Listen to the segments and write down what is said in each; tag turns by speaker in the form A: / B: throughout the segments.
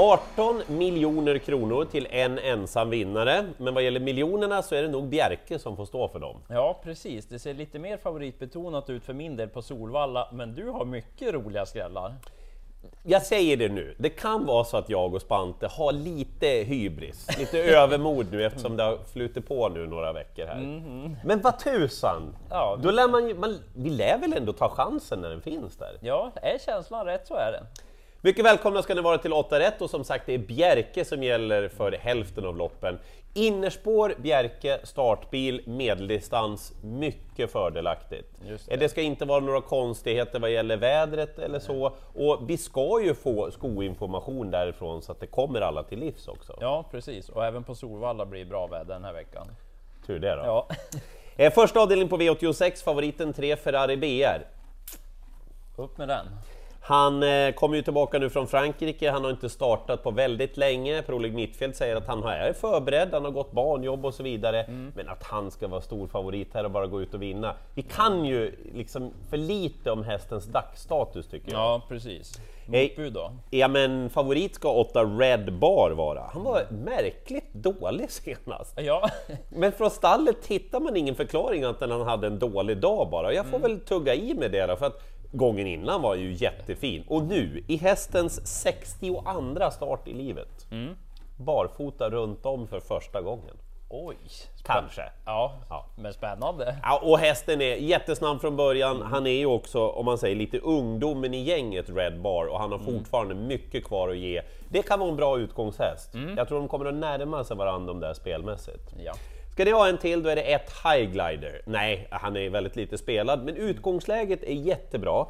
A: 18 miljoner kronor till en ensam vinnare, men vad gäller miljonerna så är det nog Bjerke som får stå för dem.
B: Ja, precis. Det ser lite mer favoritbetonat ut för min del på Solvalla, men du har mycket roliga skrällar.
A: Jag säger det nu, det kan vara så att jag och Spante har lite hybris, lite övermod nu eftersom det har flutit på nu några veckor här. Men vad tusan!
B: Ja.
A: Då lär man, man, vi lär väl ändå ta chansen när den finns där?
B: Ja, är känslan rätt så är det.
A: Mycket välkomna ska ni vara till 8 rätt och som sagt det är Bjerke som gäller för hälften av loppen. Innerspår, Bjerke, startbil, medeldistans, mycket fördelaktigt. Det. det ska inte vara några konstigheter vad gäller vädret eller så. Och vi ska ju få skoinformation därifrån så att det kommer alla till livs också.
B: Ja, precis. Och även på Solvalla blir bra väder den här veckan.
A: Tur det då.
B: Ja,
A: Eh, Första avdelningen på V86, favoriten 3 Ferrari BR.
B: upp med den.
A: Han eh, kommer ju tillbaka nu från Frankrike, han har inte startat på väldigt länge. Per-Oleg Mittfeldt säger att han är förberedd, han har gått barnjobb och så vidare. Men att han ska vara stor favorit här och bara gå ut och vinna. Vi kan ju liksom för lite om hästens dagsstatus tycker jag.
B: Ja, precis. Motbud då?
A: Ja men favorit ska 8 Red Bar vara. Han var märkligt dålig senast.
B: Ja,
A: Men från stallet hittar man ingen förklaring att han hade en dålig dag bara. Jag får väl tugga i med det då, för att gången innan var ju jättefin. Och nu, i hästens 62 start i livet, barfota runt om för första gången.
B: oj.
A: Kanske.
B: Ja,
A: Ja.
B: men spännande.
A: Ja, och hästen är jättesnabb från början. Han är ju också, om man säger lite ungdomen i gänget Red Bar och han har fortfarande mycket kvar att ge. Det kan vara en bra utgångshäst. Jag tror de kommer att närma sig varandra de där spelmässigt.
B: Ja.
A: Ska det ha en till, då är det ett High Glider. Nej, han är väldigt lite spelad, men utgångsläget är jättebra.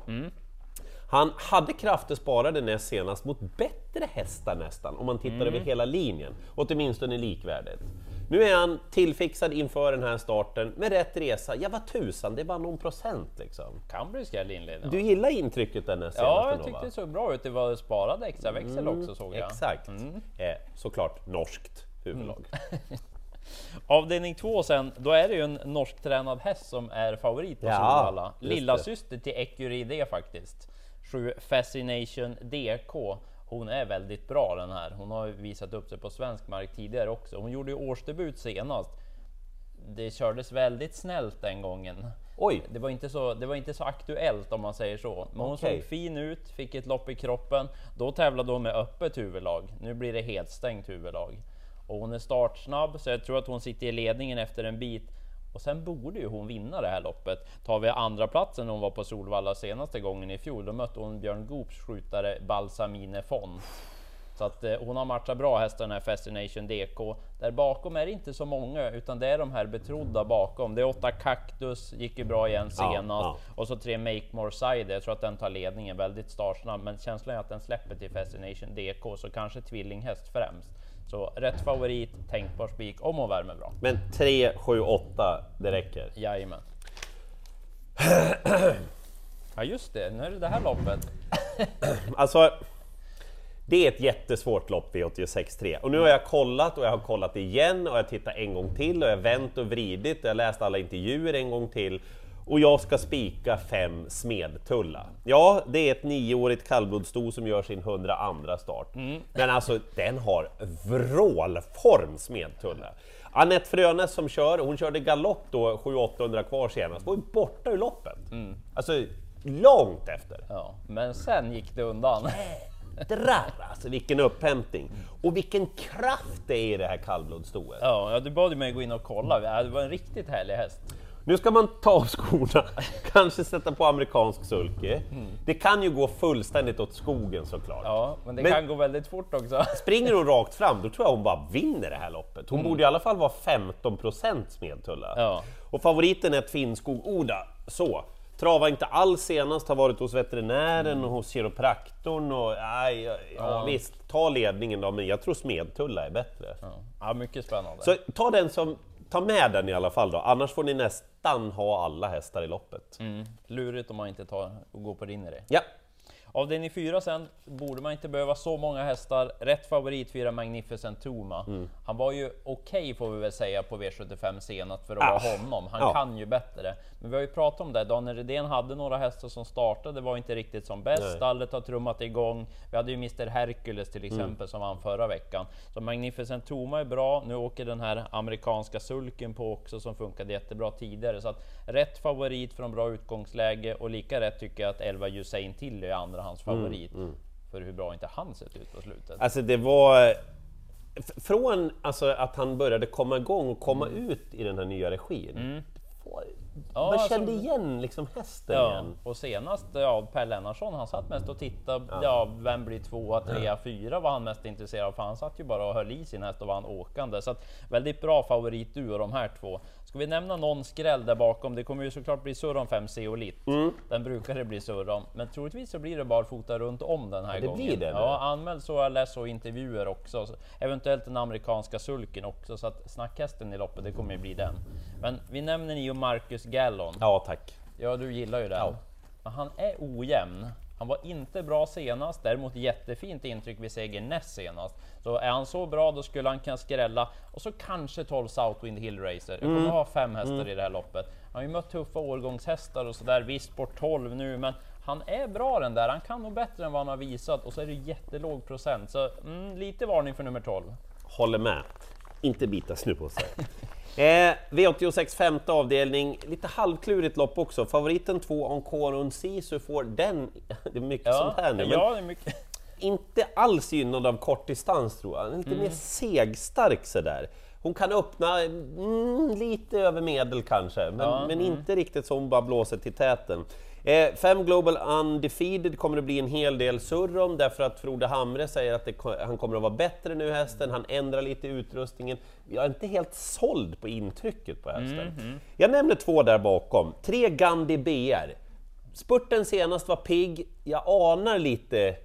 A: Han hade krafter sparade näst senast mot bättre hästar nästan, om man tittar över hela linjen, åtminstone likvärdigt. Nu är han tillfixad inför den här starten med rätt resa. Ja, vad tusan, det är bara någon procent liksom.
B: Kan bli skräll inledningen.
A: Du gillar intrycket den senaste
B: Ja, jag tyckte det såg bra ut. Det var sparad extra växel också såg jag.
A: Exakt. Eh, såklart norskt huvudlag.
B: Avdelning två sen, då är det ju en norsktränad häst som är favorit på
A: Ja,
B: Solvalla.
A: just
B: Lilla
A: det.
B: syster till Ecuride faktiskt. 7 Fascination DK. Hon är väldigt bra den här. Hon har visat upp sig på svensk mark tidigare också. Hon gjorde ju årsdebut senast. Det kördes väldigt snällt den gången.
A: Oj!
B: Det var, inte så, det var inte så aktuellt om man säger så. Men hon
A: Okej.
B: såg fin ut, fick ett lopp i kroppen. Då tävlade hon med öppet huvudlag. Nu blir det helt stängt huvudlag. Och hon är startsnabb, så jag tror att hon sitter i ledningen efter en bit. Och sen borde ju hon vinna det här loppet. Tar vi andra platsen hon var på Solvalla senaste gången i fjol, då mötte hon Björn Goops skjutare Balsamine Fon. Så att eh, hon har matchat bra hästar den här Fascination DK. Där bakom är det inte så många, utan det är de här betrodda bakom. Det är åtta Cactus, gick ju bra igen
A: Ja,
B: senast.
A: ja.
B: Och så tre Make More Side. Jag tror att den tar ledningen väldigt startsnabb, men känslan är att den släpper till Fascination DK, så kanske tvillinghäst främst. Så rätt favorit, tänkbar spik om hon värmer bra.
A: Men 3, 7, 8, det räcker.
B: Jajamän. Ja just det, nu är det det här loppet.
A: Alltså, det är ett jättesvårt lopp V86.3 och nu har jag kollat och jag har kollat igen och jag tittat en gång till och jag vänt och vridit och jag läst alla intervjuer en gång till och jag ska spika fem Smedtulla. Ja, det är ett nioårigt kallblodssto som gör sin 102 start. Men alltså, den har vrålform Smedtulla. Anette Frönes som kör, hon körde galopp då 700-800 kvar senast, var ju borta ur loppet. Alltså, långt efter.
B: Ja, men sen gick det undan.
A: Drar, alltså vilken upphämtning! Och vilken kraft det är i det här kallblodsstoet.
B: Ja, du bad ju mig gå in och kolla. Det var en riktigt härlig häst.
A: Nu ska man ta av skorna, kanske sätta på amerikansk sulke. Det kan ju gå fullständigt åt skogen såklart.
B: Ja, men det
A: Men-
B: kan gå väldigt fort också.
A: Springer hon rakt fram, då tror jag hon bara vinner det här loppet. Hon borde i alla fall vara 15% Smedtulla.
B: Ja.
A: Och favoriten är Finnskog Oda. Så, trava inte alls senast, har varit hos veterinären och hos kiropraktorn och nej, ja, ja. visst, ta ledningen då, men jag tror Smedtulla är bättre.
B: Ja, ja mycket spännande.
A: Så ta den som, ta med den i alla fall då, annars får ni nästan ha alla hästar i loppet.
B: Mm. Lurigt om man inte tar och går på din idé.
A: Ja,
B: Avdelning 4 sen borde man inte behöva så många hästar. Rätt favorit 4 Magnificent Tuma.
A: Mm.
B: Han var ju okej får vi väl säga på V75 senast för att
A: Ah,
B: vara honom. Han
A: ja.
B: kan ju bättre. Men vi har ju pratat om det, Daniel Redén hade några hästar som startade, det var inte riktigt som bäst.
A: Nej.
B: Stallet har trummat igång. Vi hade ju Mr Hercules till exempel
A: Mm.
B: som vann förra veckan. Så Magnificent Toma är bra. Nu åker den här amerikanska sulken på också som funkade jättebra tidigare. Så att rätt favorit från bra utgångsläge och lika rätt tycker jag att 11 Usain Tilly är andra hans
A: Mm,
B: favorit. För hur bra inte han sett ut på slutet.
A: Alltså det var... Från alltså, att han började komma igång och komma ut i den här nya regin.
B: Mm. Ja,
A: man
B: alltså-
A: kände igen liksom hästen
B: Ja,
A: igen.
B: och senast, ja, Per Lennartsson, han satt mest och tittade, ja. vem blir tvåa, trea, fyra var han mest intresserad av, för han satt ju bara och höll i sin häst och vann åkande. Så att, väldigt bra favorit du och de här två. Ska vi nämna någon skräll där bakom? Det kommer ju såklart bli surr om 5 Zeolit.
A: Mm.
B: Den brukar det bli surr om, men troligtvis så blir det barfota runt om den här
A: det
B: gången.
A: blir det.
B: Ja, anmäld så jag läst och intervjuer också. Så eventuellt den amerikanska sulken också, så att snackhästen i loppet, det kommer ju bli den. Men vi nämner Nio Marcus Gallon.
A: Ja tack.
B: Ja, du gillar ju den.
A: Ja.
B: Men han är ojämn. Han var inte bra senast, däremot jättefint intryck vid seger näst senast. Så är han så bra, då skulle han kunna skrälla. Och så kanske 12 Southwind Hill Racer. Jag kommer ha fem hästar i det här loppet. Han har ju mött tuffa årgångshästar och sådär. Visst på 12 nu, men han är bra den där. Han kan nog bättre än vad han har visat och så är det jättelåg procent. Så mm, lite varning för nummer 12.
A: Håller med. Inte bitas nu på sig. Eh, V86 femte avdelning, lite halvklurigt lopp också. Favoriten 2 Encore Sisu får den, det är mycket sånt här nu,
B: ja, det är mycket.
A: inte alls gynnad av kortdistans tror jag. Lite mer segstark sådär. Hon kan öppna mm, lite över medel kanske, men,
B: Ja,
A: men inte riktigt så hon bara blåser till täten. Eh, fem Global Undefeated kommer det bli en hel del surr om därför att Frode Hamre säger att det, han kommer att vara bättre nu hästen, han ändrar lite i utrustningen. Jag är inte helt såld på intrycket på hästen. Jag nämner två där bakom. Tre Gandhi BR. Spurten senast var pigg, jag anar lite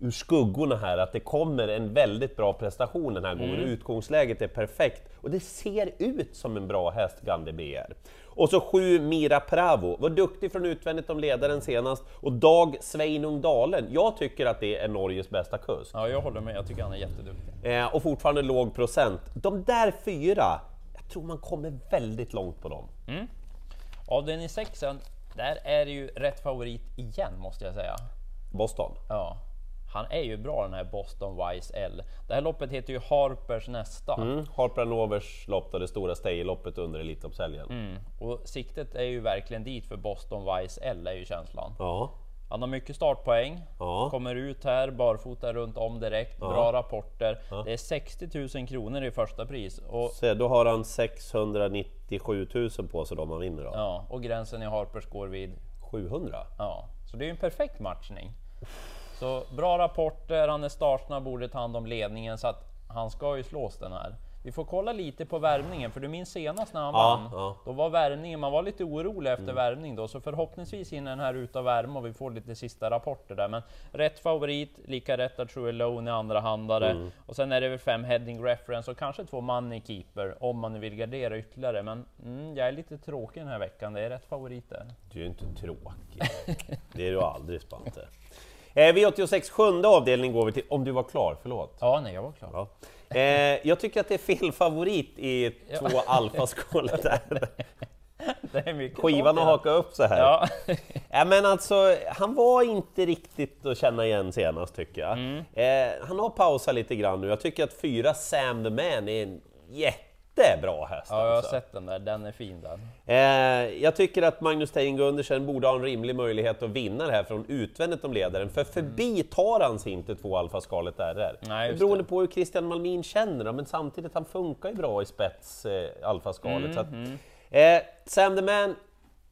A: ur skuggorna här att det kommer en väldigt bra prestation den här gången. Utgångsläget är perfekt och det ser ut som en bra häst Gandhi BR. Och så sju Mira Pravo, var duktig från utvändigt om ledaren senast. Och Dag Sveinung Dalen, jag tycker att det är Norges bästa kusk.
B: Ja, jag håller med. Jag tycker han är jätteduktig.
A: Eh, och fortfarande låg procent. De där fyra, jag tror man kommer väldigt långt på dem.
B: Avdelning 6 där är det ju rätt favorit igen måste jag säga.
A: Boston.
B: Ja, han är ju bra den här Boston Wise L. Det här loppet heter ju Harpers nästa.
A: Mm. Harper Novers lopp, då det stora Stay-loppet under Elitloppshelgen.
B: Mm. Och siktet är ju verkligen dit för Boston Wise L är ju känslan.
A: Ja,
B: Han har mycket startpoäng,
A: Ja.
B: kommer ut här barfota runt om direkt, bra rapporter. Det är 60 000 kronor i första pris och,
A: så då har han 697 000 på sig om han vinner då.
B: ja, och gränsen i Harpers går vid
A: 700?
B: Ja, så det är ju en perfekt matchning. Så bra rapporter, han är startsnabb, borde ta hand om ledningen så att han ska ju slås den här. Vi får kolla lite på värmningen, för du minns senast när han
A: Ja,
B: vann,
A: ja.
B: då var värmningen, man var lite orolig
A: Mm.
B: efter värmning då, så förhoppningsvis hinner den här ut och värma och vi får lite sista rapporter där. Men rätt favorit, lika rätt att True Alone i andra handare.
A: Mm.
B: Och sen är det väl fem heading reference och kanske två money keeper om man vill gardera ytterligare. Men mm, jag är lite tråkig den här veckan, det är rätt favoriter.
A: Du är inte tråkig. Det är du aldrig Spante. Eh, V86 sjunde avdelning går vi till, om du var klar, förlåt.
B: Ja, nej, jag var klar.
A: Ja. Eh, jag tycker att det är fel favorit i två alfaskål där. Skivan har hakat upp så här.
B: Ja,
A: Ja, men alltså, han var inte riktigt att känna igen senast tycker jag.
B: Mm.
A: Eh, han har pausat lite grann nu. Jag tycker att fyra Sam the Man är en jättebra häst.
B: ja, jag har
A: alltså.
B: sett den där, den är fin den.
A: Eh, jag tycker att Magnus Tein Gundersen borde ha en rimlig möjlighet att vinna det här från utvändigt om ledaren, för förbi tar han sig inte två Alfa-skalet RR.
B: Nej,
A: Beroende på hur Christian Malmin känner men samtidigt han funkar ju bra i spets, eh, Alfa-skalet. så att, eh, Sam the Man,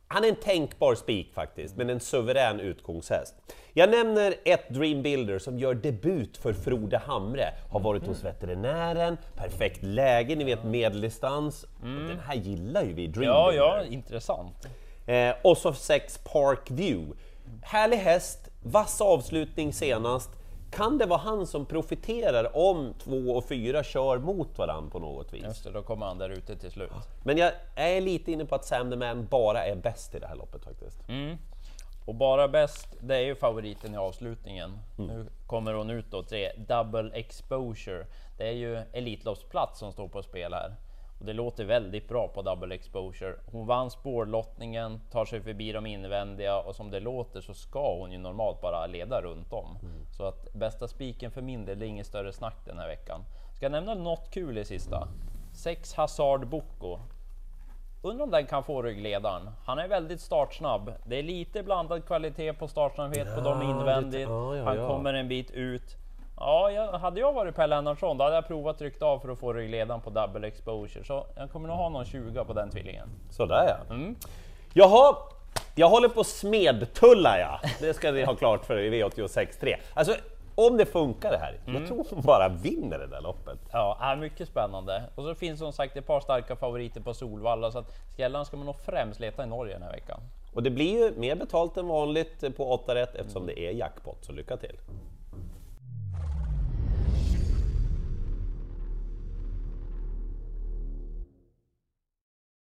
A: han är en tänkbar spik faktiskt, men en suverän utgångshäst. Jag nämner ett Dream Builder som gör debut för Frode Hamre. Har varit hos veterinären, perfekt läge, ni vet medeldistans. Och Den här gillar ju vi, Dream
B: Ja, ja, intressant.
A: Eh, och så 6 Park View. Härlig häst, vass avslutning senast. Kan det vara han som profiterar om 2 och 4 kör mot varandra på något vis?
B: Just det, då kommer han där ute till slut.
A: Men jag är lite inne på att Sam the Man bara är bäst i det här loppet faktiskt.
B: Och bara bäst, det är ju favoriten i avslutningen. Nu kommer hon ut då, tre double exposure. Det är ju Elitloppsplats som står på spel här. Och det låter väldigt bra på double exposure. Hon vann spårlottningen, tar sig förbi de invändiga och som det låter så ska hon ju normalt bara leda runt om. Så att bästa spiken för min del, det är inget större snack den här veckan. Ska jag nämna något kul i sista? Sex Hazard Boko. Undrar om den kan få ryggledaren. Han är väldigt startsnabb. Det är lite blandad kvalitet på startsnabbhet på dem
A: Ja,
B: invändigt.
A: ja, ja,
B: Han
A: ja.
B: kommer en bit ut. Ja, jag, hade jag varit Per Lennartsson, då hade jag provat tryckt av för att få ryggledaren på double exposure. Så jag kommer nog ha någon 20 på den tvillingen.
A: Sådär ja.
B: Mm.
A: Jaha, jag håller på att smedtulla ja. Det ska ni ha klart för er i V86.3. Alltså, om det funkar det här,
B: Mm.
A: jag tror hon bara vinner det där loppet.
B: Ja, är mycket spännande. Och så finns som sagt ett par starka favoriter på Solvalla, så att skrällarna ska man nog främst leta i Norge den här veckan.
A: Och det blir ju mer betalt än vanligt på 8 rätt eftersom det är jackpot, så lycka till!